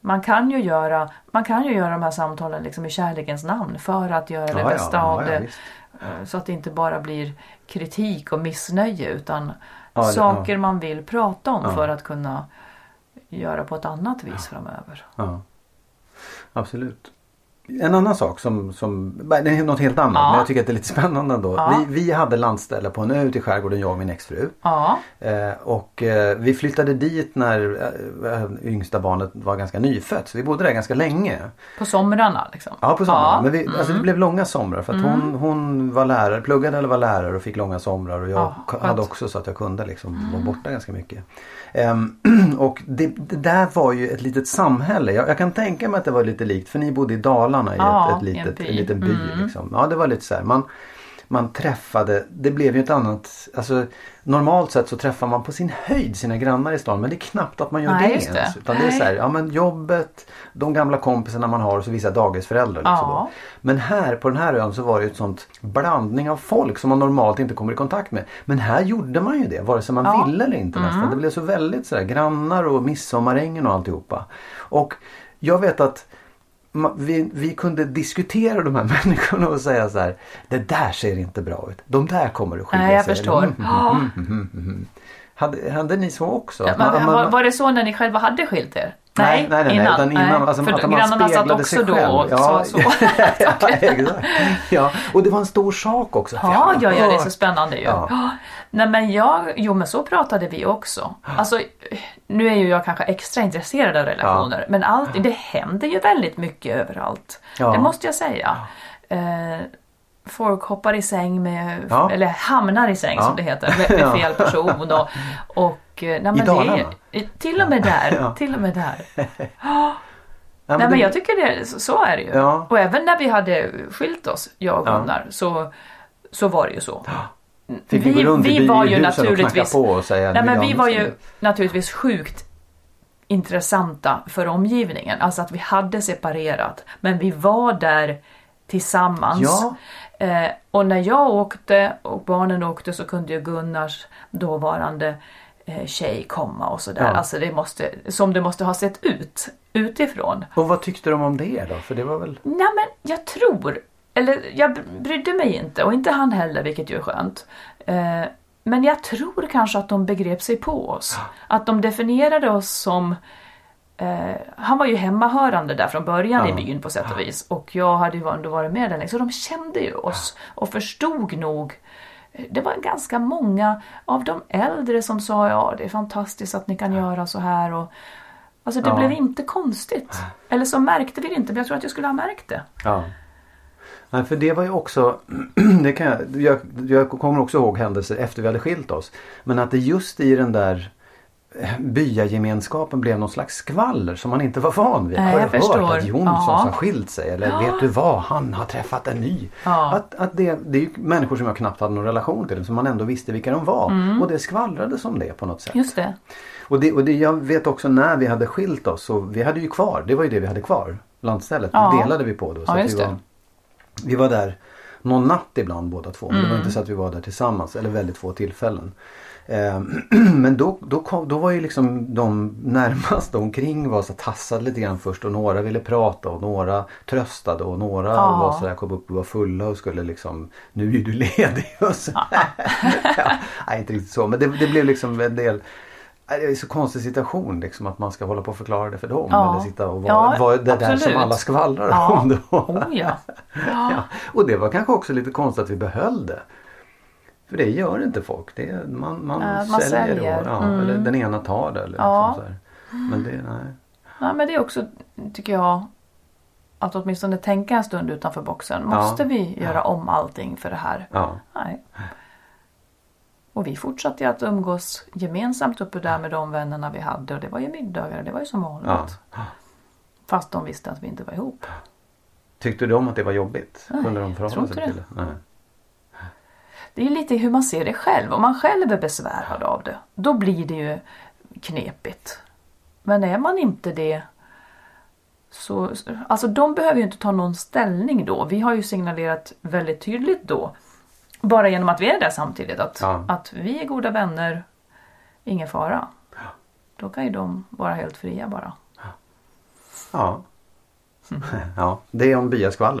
Man kan ju göra, man kan ju göra de här samtalen liksom i kärlekens namn för att göra det
Ja,
bästa
ja,
av
ja,
det.
visst.
Eh, Så att det inte bara blir kritik och missnöje utan
det-
saker man vill prata om för att kunna göra på ett annat vis framöver.
Ja. Absolut. En annan sak som, som det är något helt annat
Ja.
men jag tycker att det är lite spännande ändå.
Ja.
Vi, vi hade landställe på en ö ute i skärgården jag och min exfru.
Ja,
Eh, och eh, vi flyttade dit när eh, yngsta barnet var ganska nyfött. Så vi bodde där ganska länge.
på somrarna liksom.
Ja på sommaren.
Ja.
Men vi, alltså det blev långa somrar för att hon, hon var lärare, pluggade eller var lärare och fick långa somrar. Och jag hade också så att jag kunde liksom vara borta ganska mycket. Ehm, [CLEARS THROAT] och det, det där var ju ett litet samhälle. Jag, jag kan tänka mig att det var lite likt för ni bodde i Dalarna i
Ja,
ett, ett
en
litet,
by.
en liten by. Liksom. Ja det var lite så här. Man, man träffade, det blev ju ett annat, alltså normalt sett så träffar man på sin höjd sina grannar i stan men det är knappt att man gör
Nej,
det ens. Utan det är
Nej.
så här, ja men jobbet, de gamla kompisarna man har och så vissa dagisföräldrar. Liksom
Ja.
Men här på den här ön så var det ju ett sånt blandning av folk som man normalt inte kommer i kontakt med. Men här gjorde man ju det vare sig man
Ja.
ville eller inte nästan. Det blev så väldigt sådär grannar och midsommarängen och alltihopa. Och jag vet att vi, vi kunde diskutera de här [LAUGHS] människorna och säga så här. Det där ser inte bra ut. De där kommer att skilja
Nej, jag
sig.
förstår.
Mm,
Ja.
mm, mm, mm, mm. Hade, hade ni så också?
Ja,
man- man-
var, var det så när ni själva hade skilt er?
Nej, nej, nej, nej, utan innan, alltså,
För
att man
grannarna satt också då och
ja,
sa så. [LAUGHS]
ja, [LAUGHS] exakt. Ja, och det var en stor sak också.
Ja, ja, ja, det är så spännande ju.
Ja.
Ja. Nej men jag, jo men så pratade vi också. Alltså, nu är ju jag kanske extra intresserad av relationer. Men allt, det händer ju väldigt mycket överallt.
Ja.
Det måste jag säga. Eh, folk hoppar i säng med,
Ja.
eller hamnar i säng
Ja.
som det heter, med, med [LAUGHS]
Ja.
fel person. Och, och, eh, nej, men
I Dalarna?
är, till och med där. [LAUGHS]
Ja.
Till och med där. [LAUGHS]
Ja,
Nej
det-
men jag tycker det, så, är det ju.
Ja.
Och även när vi hade skilt oss, jag och
Ja.
Gunnar, så, så var det ju så.
Fick ni gå runt i
var ju
och
naturligtvis,
på och säga,
nej,
"Nu
men vi var ju
nu."
naturligtvis sjukt intressanta för omgivningen. Alltså att vi hade separerat, men vi var där tillsammans.
Ja.
Eh, och när jag åkte och barnen åkte så kunde ju Gunnars dåvarande tjej komma och sådär.
Ja.
Alltså det måste, som det måste ha sett ut utifrån.
Och vad tyckte de om det då? För det var väl...
Nej men jag tror, eller jag brydde mig inte och inte han heller vilket ju är skönt. Eh, men jag tror kanske att de begrep sig på oss. Att de definierade oss som eh, han var ju hemmahörande där från början
Ja.
i byn på sätt och vis. Och jag hade ju ändå varit med där länge. Så de kände ju oss och förstod nog. Det var ganska många av de äldre som sa ja det är fantastiskt att ni kan göra så här. Och, alltså det
Ja.
blev inte konstigt. Eller så märkte vi det inte men jag tror att jag skulle ha märkt det.
Ja. Nej, för det var ju också, [CLEARS THROAT] det kan jag, jag, jag kommer också ihåg händelser efter vi hade skilt oss. Men att det just i den där byagemenskapen blev någon slags skvaller som man inte var van vid.
Nej,
har du hört att Jonsson
Ja.
har skilt sig? Eller vet du vad, han har träffat en ny.
Ja.
Att, att det, det är människor som jag knappt hade någon relation till. Som man ändå visste vilka de var. Och det skvallrades om det på något sätt.
Mm. Just det.
Och, det, och det, jag vet också när vi hade skilt oss. Så vi hade ju kvar, det var ju det vi hade kvar. Landstället.
Ja.
Det delade vi på då. Så
Ja,
vi,
det.
var, vi var där någon natt ibland båda två. Men det
Mm.
var inte så att vi var där tillsammans. Eller väldigt få tillfällen. Eh, [CLEARS THROAT] men då, då, kom, då var ju liksom de närmaste omkring var så tassade lite grann först och några ville prata och några tröstade och några
Ja.
var så där, kom upp och var fulla och skulle liksom Nu är du ledig. Och så, [LAUGHS] ja, nej inte riktigt så men det, det blev liksom en del Det är en så konstig situation liksom att man ska hålla på och förklara det för dem.
Ja.
Eller sitta och vara,
Ja,
vara det där som
absolut.
alla skvallrar
Ja.
om. Då.
Oh [LAUGHS] ja.
Ja. Och det var kanske också lite konstigt att vi behöll det. För det gör inte folk. Det är, man man,
Ja, man
säljer,
säljer.
Och, ja,
Mm.
eller den ena tar det. Eller
Ja.
liksom så här. Men det, nej.
Ja, men det är också, tycker jag, att åtminstone tänka en stund utanför boxen. Måste vi göra om allting för det här?
Ja.
Nej. Och vi fortsatte att umgås gemensamt uppe där med de vännerna vi hade och det var ju middagar, det var ju som vanligt.
Ja.
Fast de visste att vi inte var ihop.
Tyckte de att det var jobbigt?
Nej,
Kunde de förhålla sig till
det?
Nej.
Det är lite hur man ser det själv. Om man själv är besvärad av det, då blir det ju knepigt. Men är man inte det så, alltså de behöver ju inte ta någon ställning då. Vi har ju signalerat väldigt tydligt då, bara genom att vi är där samtidigt, att,
Ja.
att vi är goda vänner, ingen fara. Då kan ju de vara helt fria bara.
Ja. ja. Det är om byaskvaller.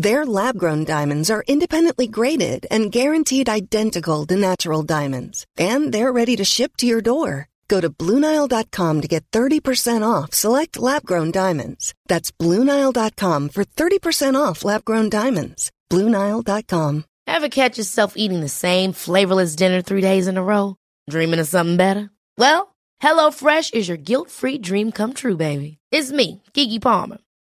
Their lab grown diamonds are independently graded and guaranteed identical to natural diamonds, and they're ready to ship to your door. Go to BlueNile.com to get 30% off select lab grown diamonds. That's BlueNile.com for 30% off lab grown diamonds. BlueNile.com.
Ever catch yourself eating the same flavorless dinner three days in a row? Dreaming of something better? Well, HelloFresh is your guilt-free dream come true, baby. It's me, Kiki Palmer.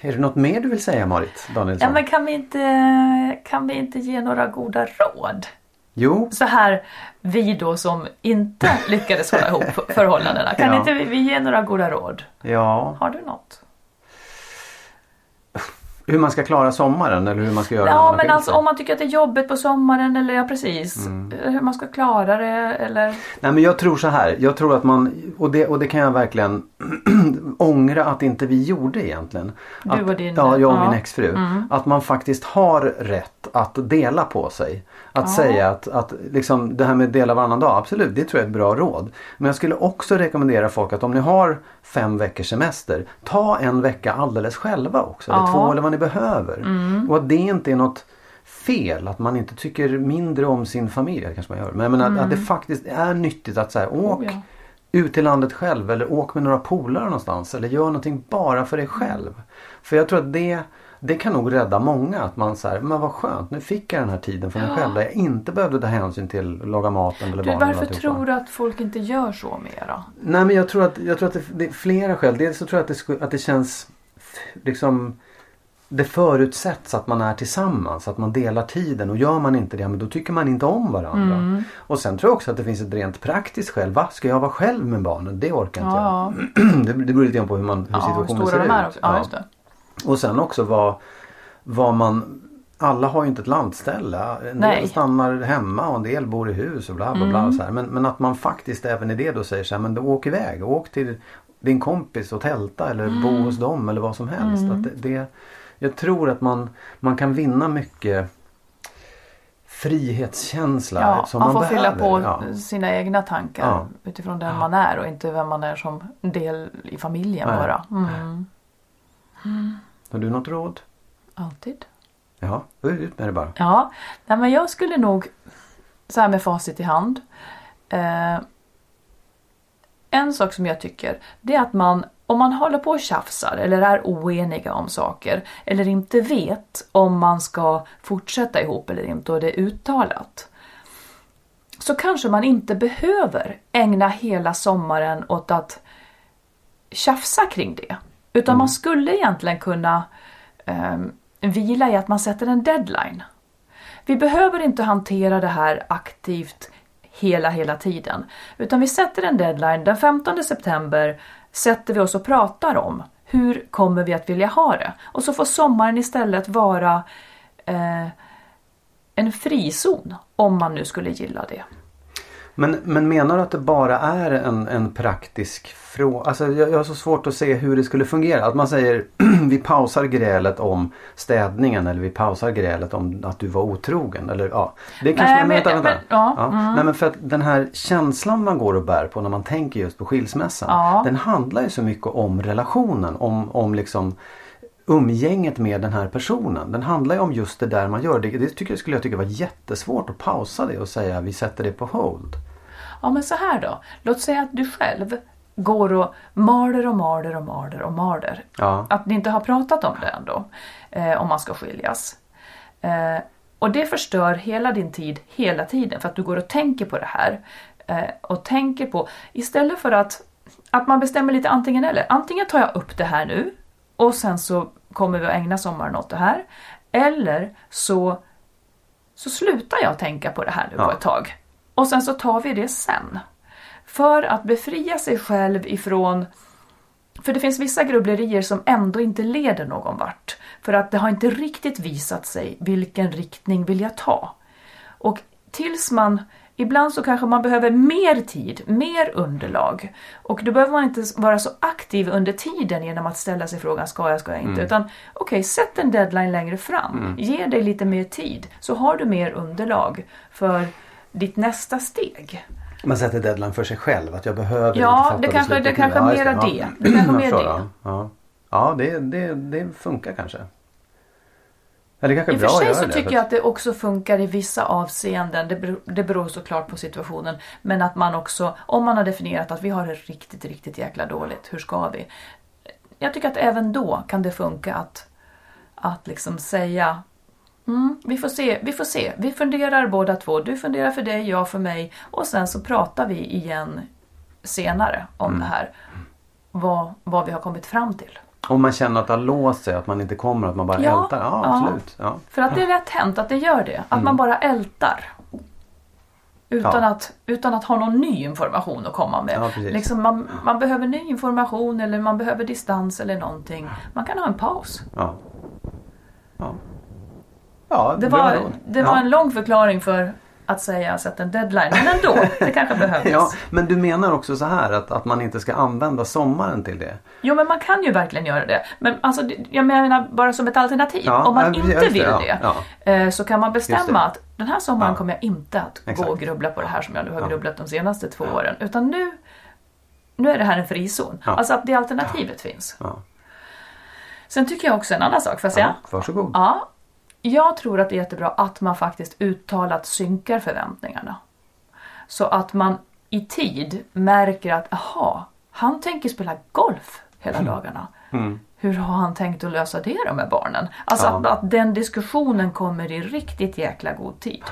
Är det något mer du vill säga Marit Danielsson?
Ja men kan vi inte, kan vi inte ge några goda råd?
Jo,
Så här, vi då som inte lyckades hålla ihop [LAUGHS] förhållandena. Kan
Ja.
inte vi, vi ge några goda råd?
ja.
Har du något?
Hur man ska klara sommaren eller hur man ska göra
Ja men alltså om man tycker att det är jobbigt på sommaren eller ja precis.
Mm.
Hur man ska klara det eller.
Nej men jag tror så här. Jag tror att man, och det, och det kan jag verkligen [CLEARS THROAT] ångra att inte vi gjorde egentligen.
Du
att,
och din-
Ja, jag och
ja.
min exfru. Att man faktiskt har rätt att dela på sig. Att säga att, att liksom, det här med dela varannan dag, absolut det tror jag är ett bra råd. Men jag skulle också rekommendera folk att om ni har fem veckors semester, ta en vecka alldeles själva också. Eller
Ja.
två eller vad ni behöver. Och att det inte är något fel att man inte tycker mindre om sin familj. Kanske man gör. Men jag menar, att det faktiskt är nyttigt att säga åk
Oh, ja.
ut till landet själv eller åk med några polare någonstans eller gör någonting bara för dig själv. För jag tror att det det kan nog rädda många. Att man säger, men vad skönt nu fick jag den här tiden för mig själv. Där jag inte behövde ta hänsyn till att laga maten eller
Du,
barnen.
varför tror du att folk inte gör så mera?
Nej men jag tror att, jag tror att det, det är flera skäl. Dels så tror jag att det, att det känns liksom det förutsätts att man är tillsammans, att man delar tiden och gör man inte det, men då tycker man inte om varandra.
Mm.
Och sen tror jag också att det finns ett rent praktiskt skäl. Va? Ska jag vara själv med barnen? Det orkar inte
Ja,
jag. [CLEARS THROAT] det, det beror lite grann på hur, man, hur
Ja,
situationen ser ut.
också. Ja, just det.
Och sen också vad, vad man alla har ju inte ett landställe. En
Nej.
del stannar hemma och en del bor i hus och bla bla bla.
Mm.
Så här. Men, men att man faktiskt även i det då säger så här, men då åk iväg. Åk till din kompis och tälta eller bo
Mm.
hos dem eller vad som helst. Att det, det, jag tror att man, man kan vinna mycket frihetskänsla
Ja,
som
man
man,
får fylla
behöver.
på
Ja.
sina egna tankar
Ja.
utifrån den man är och inte vem man är som del i familjen
Nej.
bara. Mm.
Har du något råd?
Alltid.
Ja, då är det ut med det bara.
Ja, nej, men jag skulle nog så här med facit i hand. Eh, en sak som jag tycker det är att man om man håller på och tjafsar eller är oeniga om saker eller inte vet om man ska fortsätta ihop eller inte och det är uttalat. Så kanske man inte behöver ägna hela sommaren åt att tjafsa kring det. Utan man skulle egentligen kunna eh, vila i att man sätter en deadline. Vi behöver inte hantera det här aktivt hela, hela tiden. Utan vi sätter en deadline. Den 15 september sätter vi oss och pratar om hur kommer vi att vilja ha det. Och så får sommaren istället vara eh, en frizon om man nu skulle gilla det.
Men, men menar du att det bara är en, en praktisk fråga? Alltså jag, jag har så svårt att se hur det skulle fungera. Att man säger [CLEARS THROAT] vi pausar grälet om städningen eller vi pausar grälet om att du var otrogen. Eller, ja. Det kanske,
Nej,
men,
men-
vänta, vänta.
men- ja, mm.
Nej, men för att den här känslan man går och bär på när man tänker just på skilsmässan.
Ja.
Den handlar ju så mycket om relationen. Om, om liksom umgänget med den här personen. Den handlar ju om just det där man gör. Det, det tycker, skulle jag tycka var jättesvårt att pausa det och säga vi sätter det på hold.
Ja men så här då. Låt säga att du själv går och maler och maler och maler och maler.
Ja.
Att ni inte har pratat om det ändå. Eh, om man ska skiljas. Eh, och det förstör hela din tid hela tiden för att du går och tänker på det här. Eh, och tänker på, istället för att, att man bestämmer lite antingen eller. Antingen tar jag upp det här nu och sen så kommer vi att ägna sommaren åt det här. Eller så, så slutar jag tänka på det här nu
Ja.
på ett tag. Och sen så tar vi det sen. För att befria sig själv ifrån för det finns vissa grubblerier som ändå inte leder någon vart. För att det har inte riktigt visat sig vilken riktning vill jag ta. Och tills man, ibland så kanske man behöver mer tid, mer underlag. Och då behöver man inte vara så aktiv under tiden genom att ställa sig frågan ska jag, ska jag inte. Utan okej, sätt en deadline längre fram. Ge dig lite mer tid. Så har du mer underlag för ditt nästa steg.
Man sätter deadline för sig själv. Att jag behöver
Ja,
inte fatta
det kanske-
beslutet
det kanske är mera
Ja.
det. Det kanske [CLEARS THROAT] mer det.
Ja, ja det, det, det funkar kanske. Det kanske
I och för sig så
det.
tycker
för
jag att det också funkar i vissa avseenden. Det beror, det beror såklart på situationen. Men att man också, om man har definierat att vi har det riktigt, riktigt jäkla dåligt, hur ska vi? Jag tycker att även då kan det funka att, att liksom säga mm, vi får se, vi får se. Vi funderar båda två. Du funderar för dig, jag för mig. Och sen så pratar vi igen senare om
Mm.
det här. Vad, vad vi har kommit fram till.
Om man känner att det har låst sig, att man inte kommer, att man bara
Ja,
ältar. Ja,
ja.
absolut. Ja.
För att det är rätt hänt att det gör det. Att man bara ältar. Utan,
Mm.
Att, utan att ha någon ny information att komma med. Liksom man, man behöver ny information eller man behöver distans eller någonting. Man kan ha en paus.
Ja. Ja, ja
Det var, det var en lång förklaring för att säga sätt en deadline. Men ändå, det kanske behövdes. [LAUGHS]
Ja, men du menar också så här att, att man inte ska använda sommaren till det?
Jo men man kan ju verkligen göra det. Men alltså, jag menar bara som ett alternativ.
Ja,
Om man
ja,
inte vill det.
ja.
eh, Så kan man bestämma att den här sommaren kommer jag inte att
Exakt.
gå och grubbla på det här som jag nu har grubblat de senaste två åren. Utan nu, nu är det här en frizon. Alltså att det alternativet finns. Sen tycker jag också en annan sak, får jag säga?
Ja, varsågod.
Ja, jag tror att det är jättebra att man faktiskt uttalat synkar förväntningarna. Så att man i tid märker att aha, han tänker spela golf hela dagarna. hur har han tänkt att lösa det då med barnen? Alltså
Ja.
att, att den diskussionen kommer i riktigt jäkla god tid.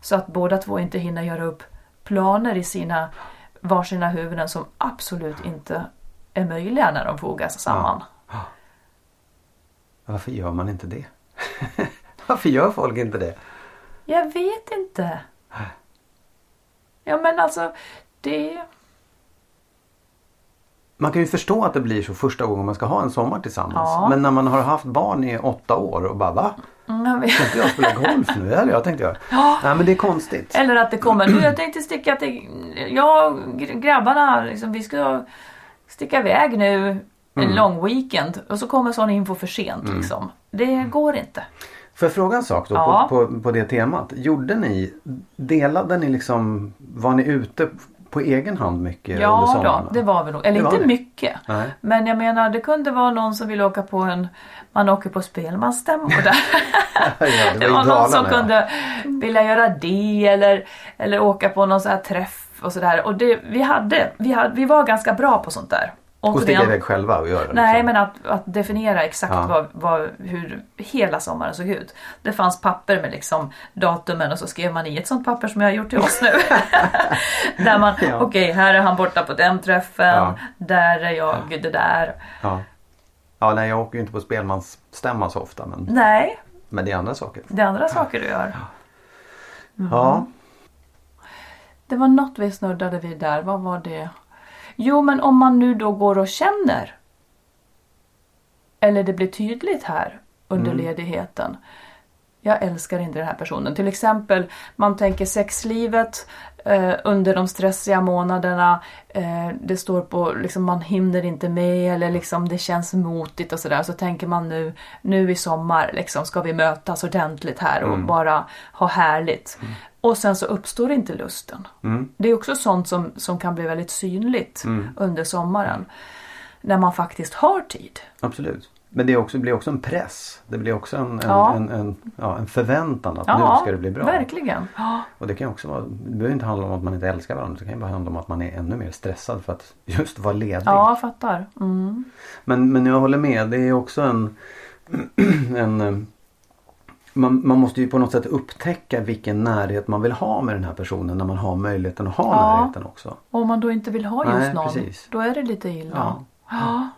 Så att båda två inte hinner göra upp planer i sina varsina huvuden som absolut inte är möjliga när de fogas samman.
Varför gör man inte det? [LAUGHS] Varför gör folk inte det?
Jag vet inte. Ja men alltså, det...
Man kan ju förstå att det blir så första gången man ska ha en sommar tillsammans.
Ja.
Men när man har haft barn i åtta år och bara va?
Mm, jag.
Ska inte jag spela golf nu? Hade jag tänkt göra. Nej men det är konstigt.
Eller att det kommer, nu jag tänkte sticka till, jag och grabbarna, liksom, vi ska sticka iväg nu en
Mm.
lång weekend och så kommer sån info för sent liksom. Det går inte.
Får jag fråga en sak då
Ja.
på, på, på det temat? Gjorde ni, delade ni liksom, var ni ute på egen hand mycket under
Ja
sommaren?
då, det var vi nog. Eller
Det var
inte
det.
mycket.
Nej.
Men jag menar det kunde vara någon som ville åka på en, man åker på spelmansstämmor där. [LAUGHS]
Ja, det [LAUGHS]
det
var
var
i
någon som
ja.
kunde vilja göra det eller, eller åka på någon sån här träff och sådär. Och det, vi, hade, vi, hade, vi var ganska bra på sånt där.
Och sticka iväg själva och göra det.
Nej
liksom.
men att, att definiera exakt
Ja.
vad, vad, hur hela sommaren såg ut. Det fanns papper med liksom datumen och så skrev man i ett sånt papper som jag har gjort till oss nu. [LAUGHS] där man,
Ja.
okej här är han borta på den träffen,
Ja.
där är jag det där.
Ja. ja, nej jag åker ju inte på spelmansstämma så ofta men,
Nej,
men det är andra saker.
det är andra saker du gör.
Ja,
Det var något vi snuddade vid där, vad var det? Jo men om man nu då går och känner. Eller det blir tydligt här under ledigheten. Jag älskar inte den här personen. Till exempel man tänker sexlivet eh, under de stressiga månaderna. Eh, det står på liksom man hinner inte med eller liksom det känns motigt och sådär. Så tänker man nu, nu i sommar liksom ska vi mötas ordentligt här och bara ha härligt. Och sen så uppstår inte lusten. Det är också sånt som, som kan bli väldigt synligt under sommaren. När man faktiskt har tid.
absolut. Men det också, blir också en press. Det blir också en, en,
Ja.
en, en, ja, en förväntan att
Ja,
nu ska det bli bra.
verkligen.
Och det kan också vara, det behöver inte handla om att man inte älskar varandra. Det kan ju bara handla om att man är ännu mer stressad för att just vara ledig.
Ja, jag fattar. Mm.
Men, men jag håller med. Det är också en... [CLEARS THROAT] en eh, man, man måste ju på något sätt upptäcka vilken närhet man vill ha med den här personen när man har möjligheten att ha
Ja.
närheten också.
Och om man då inte vill ha just
Nej,
någon,
precis.
då är det lite illa.
Ja.
Ja.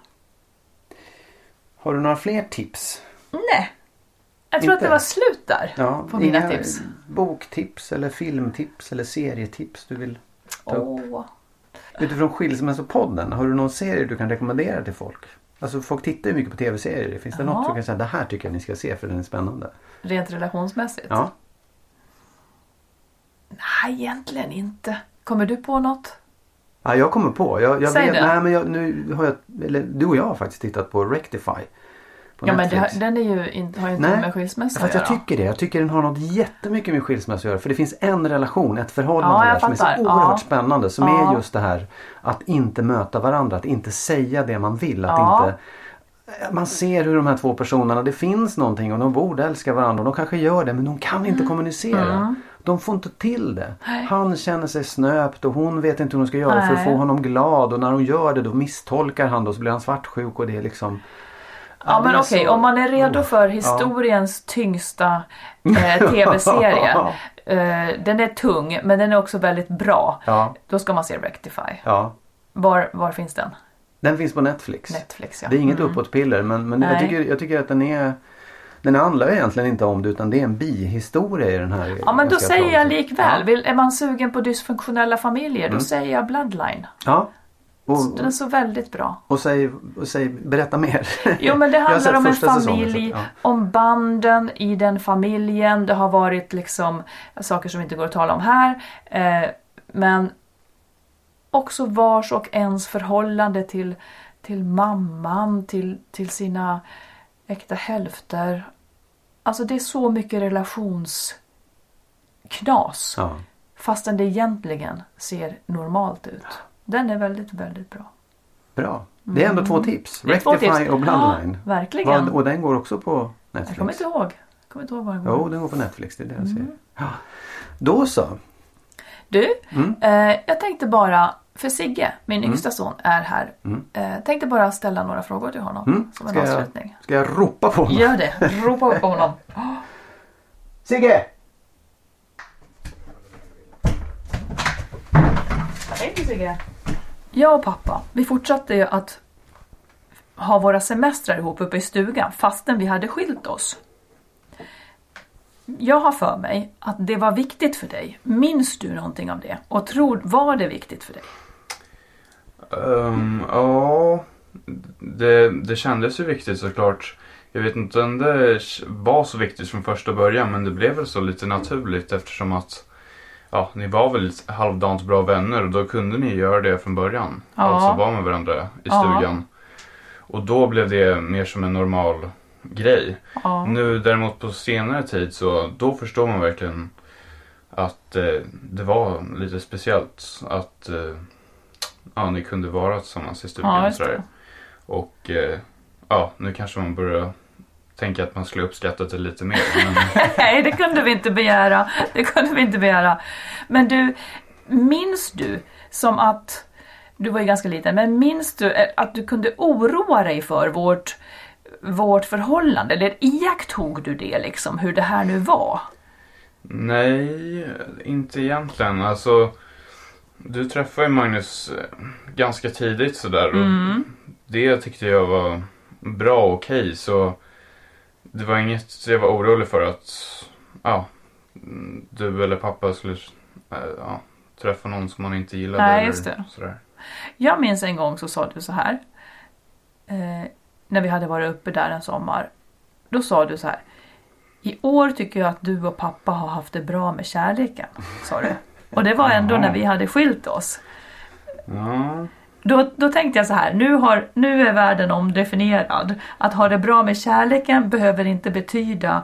Har du några fler tips?
Nej. Jag tror
Inte?
att det var slut där
Ja,
på mina
inga
tips.
Boktips eller filmtips eller serietips du vill ta upp?
Åh.
Utifrån Skilsmässopodden, har du någon serie du kan rekommendera till folk? Alltså folk tittar ju mycket på tv-serier. Finns det
Ja.
något du kan säga det här tycker jag ni ska se för den är spännande?
Rent relationsmässigt?
Ja.
Nej, egentligen inte. Kommer du på något?
Ja, jag kommer på. Jag, jag
Säg
vet,
det.
nej, men jag, nu har jag, eller du och jag har faktiskt tittat på Rectify. På
Ja, men det,
Netflix.
den är ju inte, har ju inte
Nej,
med skilsmässa att
att jag
göra.
tycker det. Jag tycker den har något jättemycket med skilsmässa att göra. För det finns en relation, ett förhållande
Ja,
där som är så oerhört
Ja.
spännande. Som
Ja.
är just det här att inte möta varandra. Att inte säga det man vill. Att inte man ser hur de här två personerna, det finns någonting och de borde älska varandra och de kanske gör det men de kan inte
Mm.
kommunicera. De får inte till det. Han känner sig snöpt och hon vet inte hur hon ska göra för att
Nej.
få honom glad och när hon gör det då misstolkar han och så blir han svartsjuk och det är liksom
Ja men
är
okej,
så-
om man är redo för historiens tyngsta eh, [LAUGHS] tv-serie. eh, den är tung men den är också väldigt bra.
Ja,
Då ska man se Rectify.
ja.
Var, var finns den?
Den finns på Netflix.
Netflix ja.
Det är inget
Mm.
uppåtpiller men, men jag,
Nej.
tycker, jag tycker att den är Den handlar egentligen inte om det utan det är en bihistoria i den här
Ja men då säger jag likväl,
Ja.
Vill, är man sugen på dysfunktionella familjer då säger jag Bloodline.
ja. Och,
Den är så väldigt bra.
och, säg, och säg, berätta mer.
Jo men det handlar om en
säsongen,
familj,
så- ja.
om banden i den familjen. Det har varit liksom saker som inte går att tala om här. Eh, men också vars och ens förhållande till, till mamman, till, till sina äkta hälfter. Alltså det är så mycket relationsknas.
Ja.
Fastän det egentligen ser normalt ut. Den är väldigt, väldigt bra.
Bra. Det är ändå två tips.
Mm. Det är två
Rectify
tips.
och Bloodline.
Ja, verkligen.
Vad- och den går också på Netflix.
Jag kommer inte ihåg. Jag kommer inte ihåg vad den går.
Jo, den går på Netflix. Det är det jag
Mm.
ser. Ja. Då så.
Du,
Mm.
eh, jag tänkte bara för Sigge, min yngsta son, är här. Eh, tänkte bara ställa några frågor till honom
Mm.
som en
Ska, jag,
avslutning.
ska jag ropa på honom?
Gör det, ropa på honom.
Sigge!
Hej Sigge. Jag och pappa, vi fortsatte ju att ha våra semestrar ihop uppe i stugan fastän vi hade skilt oss. Jag har för mig att det var viktigt för dig. Minns du någonting av det? Och tror, var det viktigt för dig?
Ehm, ja, det, det kändes ju viktigt såklart. Jag vet inte om det var så viktigt från första början men det blev väl så lite naturligt eftersom att ja, ni var väl halvdant bra vänner och då kunde ni göra det från början.
Ja.
Alltså vara med varandra i
Ja.
stugan. Och då blev det mer som en normal grej.
Ja.
Nu däremot på senare tid så då förstår man verkligen att eh, det var lite speciellt att eh, ja, ni kunde vara tillsammans i stugan.
Ja,
sådär. Och eh, ja, nu kanske man börjar tänka att man skulle uppskatta det lite mer. Men, [LAUGHS]
Nej, det kunde vi inte begära. Det kunde vi inte begära. Men du, minns du som att, du var ju ganska liten, men minns du eh, att du kunde oroa dig för vårt, vårt förhållande? Eller iakttog du det liksom, hur det här nu var?
nej, inte egentligen. Alltså, du träffade ju Magnus eh, ganska tidigt sådär. Och Det tyckte jag var bra och okej. så det var inget jag var orolig för att ja, mm, du eller pappa skulle eh, ja, träffa någon som man inte gillade.
Nej, just det.
Sådär.
Jag minns en gång så sa du så här. Eh, när vi hade varit uppe där en sommar. Då sa du så här. I år tycker jag att du och pappa har haft det bra med kärleken. Sa du. Och det var ändå när vi hade skilt oss.
Ja,
Då, då tänkte jag så här, nu, har, nu är världen omdefinierad. Att ha det bra med kärleken behöver inte betyda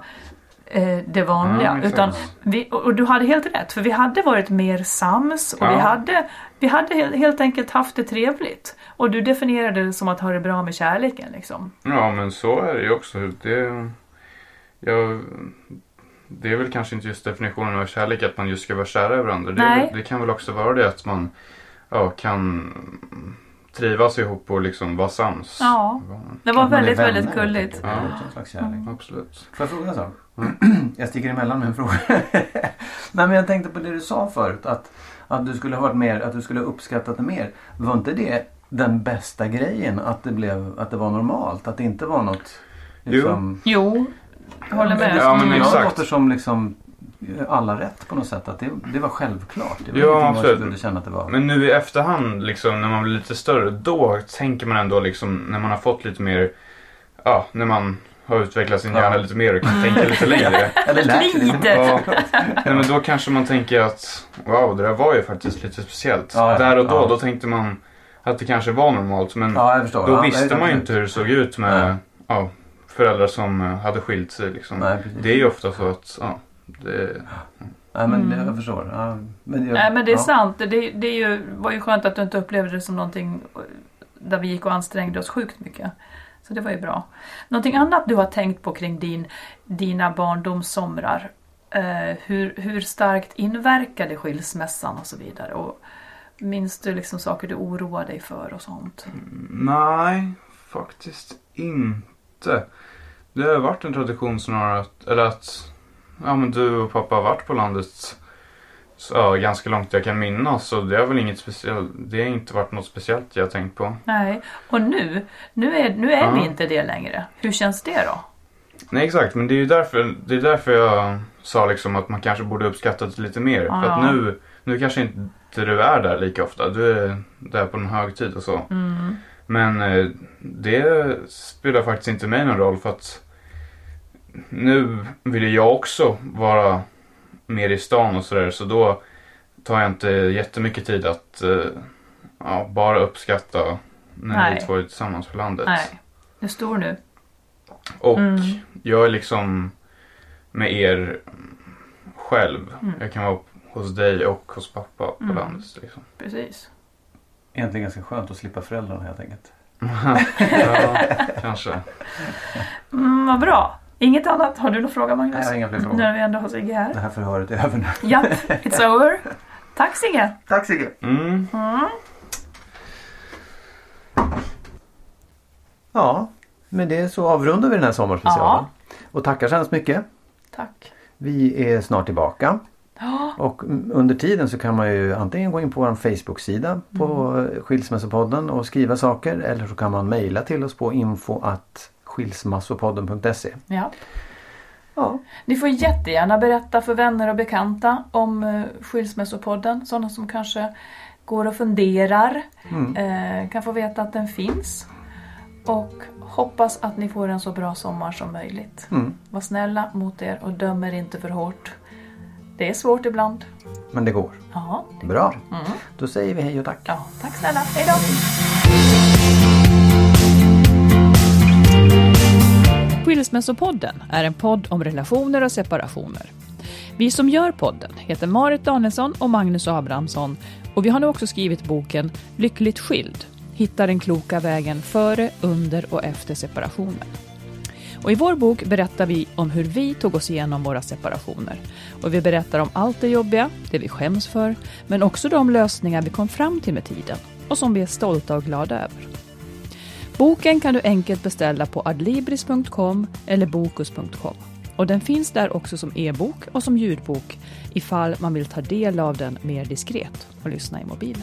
eh, det vanliga.
Exakt.
utan vi, och, du hade helt rätt, för vi hade varit mer sams och vi
Ja.
hade, vi hade helt, helt enkelt haft det trevligt. Och du definierade det som att ha det bra med kärleken. Liksom.
ja, men så är det ju också. Det, jag, det är väl kanske inte just definitionen av kärlek att man just ska vara kära i varandra. Det, det kan väl också vara det att man ja, kan trivas ihop och liksom vara sams.
Ja, det var väldigt,
vänner,
väldigt gulligt.
enkelt. Det är kärlek.
Absolut.
Får jag fråga en sak? [CLEARS THROAT] jag sticker emellan med en fråga. [LAUGHS] Nej men jag tänkte på det du sa förut. Att, att du skulle ha varit mer, att du skulle ha uppskattat det mer. Var inte det den bästa grejen? Att det, blev, att det var normalt? Att det inte var något... Liksom,
Jo, jag håller med.
Ja, men
jag
exakt.
låter som liksom alla rätt på något sätt. Att det, det var självklart. Det var
Ja,
man
absolut.
skulle känna att det var.
Men nu i efterhand, liksom, när man blir lite större, då tänker man ändå liksom, när man har fått lite mer, ja, när man har utvecklat sin
Ja.
hjärna lite mer och kan tänka lite längre. [LAUGHS]
Eller lärt
Lite.
Ja, nej, men då kanske man tänker att, wow, det där var ju faktiskt lite speciellt.
Ja, ja.
Där och då,
Ja.
då tänkte man att det kanske var normalt. Men då
Ja,
visste man ju inte hur det såg ut med ja, föräldrar som eh, hade skilt sig. Liksom.
Nej,
det är ju ofta så att, ja, det,
Nej men det, jag förstår. Ja, men jag,
Nej men det är
ja.
sant. Det, det är ju, var ju skönt att du inte upplevde det som någonting där vi gick och ansträngde oss sjukt mycket. Så det var ju bra. Någonting annat du har tänkt på kring din, dina barndomssomrar? Eh, hur, hur starkt inverkade skilsmässan och så vidare? Och minns du liksom saker du oroar dig för och sånt?
Nej, faktiskt inte. Det har varit en tradition snarare att, eller att ja, men du och pappa har varit på landet så, ganska långt jag kan minnas. Så det har väl inget speciellt, det har inte varit något speciellt jag tänkt på.
Nej, och nu, nu är, nu är vi
Ja.
inte det längre. Hur känns det då?
Nej exakt, men det är ju därför, det är därför jag sa liksom att man kanske borde uppskatta det lite mer. För
Ja.
att nu, nu kanske inte du är där lika ofta. Du är där på en högtid och så.
Mm.
Men eh, det spelar faktiskt inte mig någon roll för att nu vill jag också vara mer i stan och sådär så då tar jag inte jättemycket tid att eh, ja, bara uppskatta när
Nej.
vi två är tillsammans på landet.
Nej, du är stor nu.
Och
Mm.
jag är liksom med er själv.
Mm.
Jag kan vara hos dig och hos pappa på
Mm.
landet. Liksom.
Precis
egentligen ganska skönt att slippa föräldrarna helt enkelt.
ja, kanske.
Mm, vad bra. Inget annat? Har du någon fråga Magnus?
Nej, jag har inga fler frågor.
Nu när vi ändå har Sigge här.
Det här förhöret är över nu.
Japp, it's over. Tack Sigge.
Tack Sigge.
Mm. Mm.
Ja, med det så avrundar vi den här sommarspecialen. Ja. Och tackar så hemskt mycket.
Tack.
Vi är snart tillbaka. Och mm, under tiden så kan man ju antingen gå in på vår Facebook-sida på eh, Skilsmässopodden och skriva saker eller så kan man mejla till oss på info att skilsmassopodden.se.
ja.
Ja,
Ni får jättegärna berätta för vänner och bekanta om eh, Skilsmässopodden. Sådana som kanske går och funderar. Eh, kan få veta att den finns. Och hoppas att ni får en så bra sommar som möjligt. Var snälla mot er och dömer inte för hårt. Det är svårt ibland.
men det går.
Ja, det
Bra. Då säger vi hej och tack.
Ja, tack snälla. Hej då! Skilsmässopodden är en podd om relationer och separationer. Vi som gör podden heter Marit Danielsson och Magnus Abrahamsson och vi har nu också skrivit boken Lyckligt skild. Hitta den kloka vägen före, under och efter separationen. Och I vår bok berättar vi om hur vi tog oss igenom våra separationer. Och Vi berättar om allt det jobbiga, det vi skäms för, men också de lösningar vi kom fram till med tiden och som vi är stolta och glada över. Boken kan du enkelt beställa på adlibris.com eller bokus.com. Och den finns där också som e-bok och som ljudbok ifall man vill ta del av den mer diskret och lyssna i mobilen.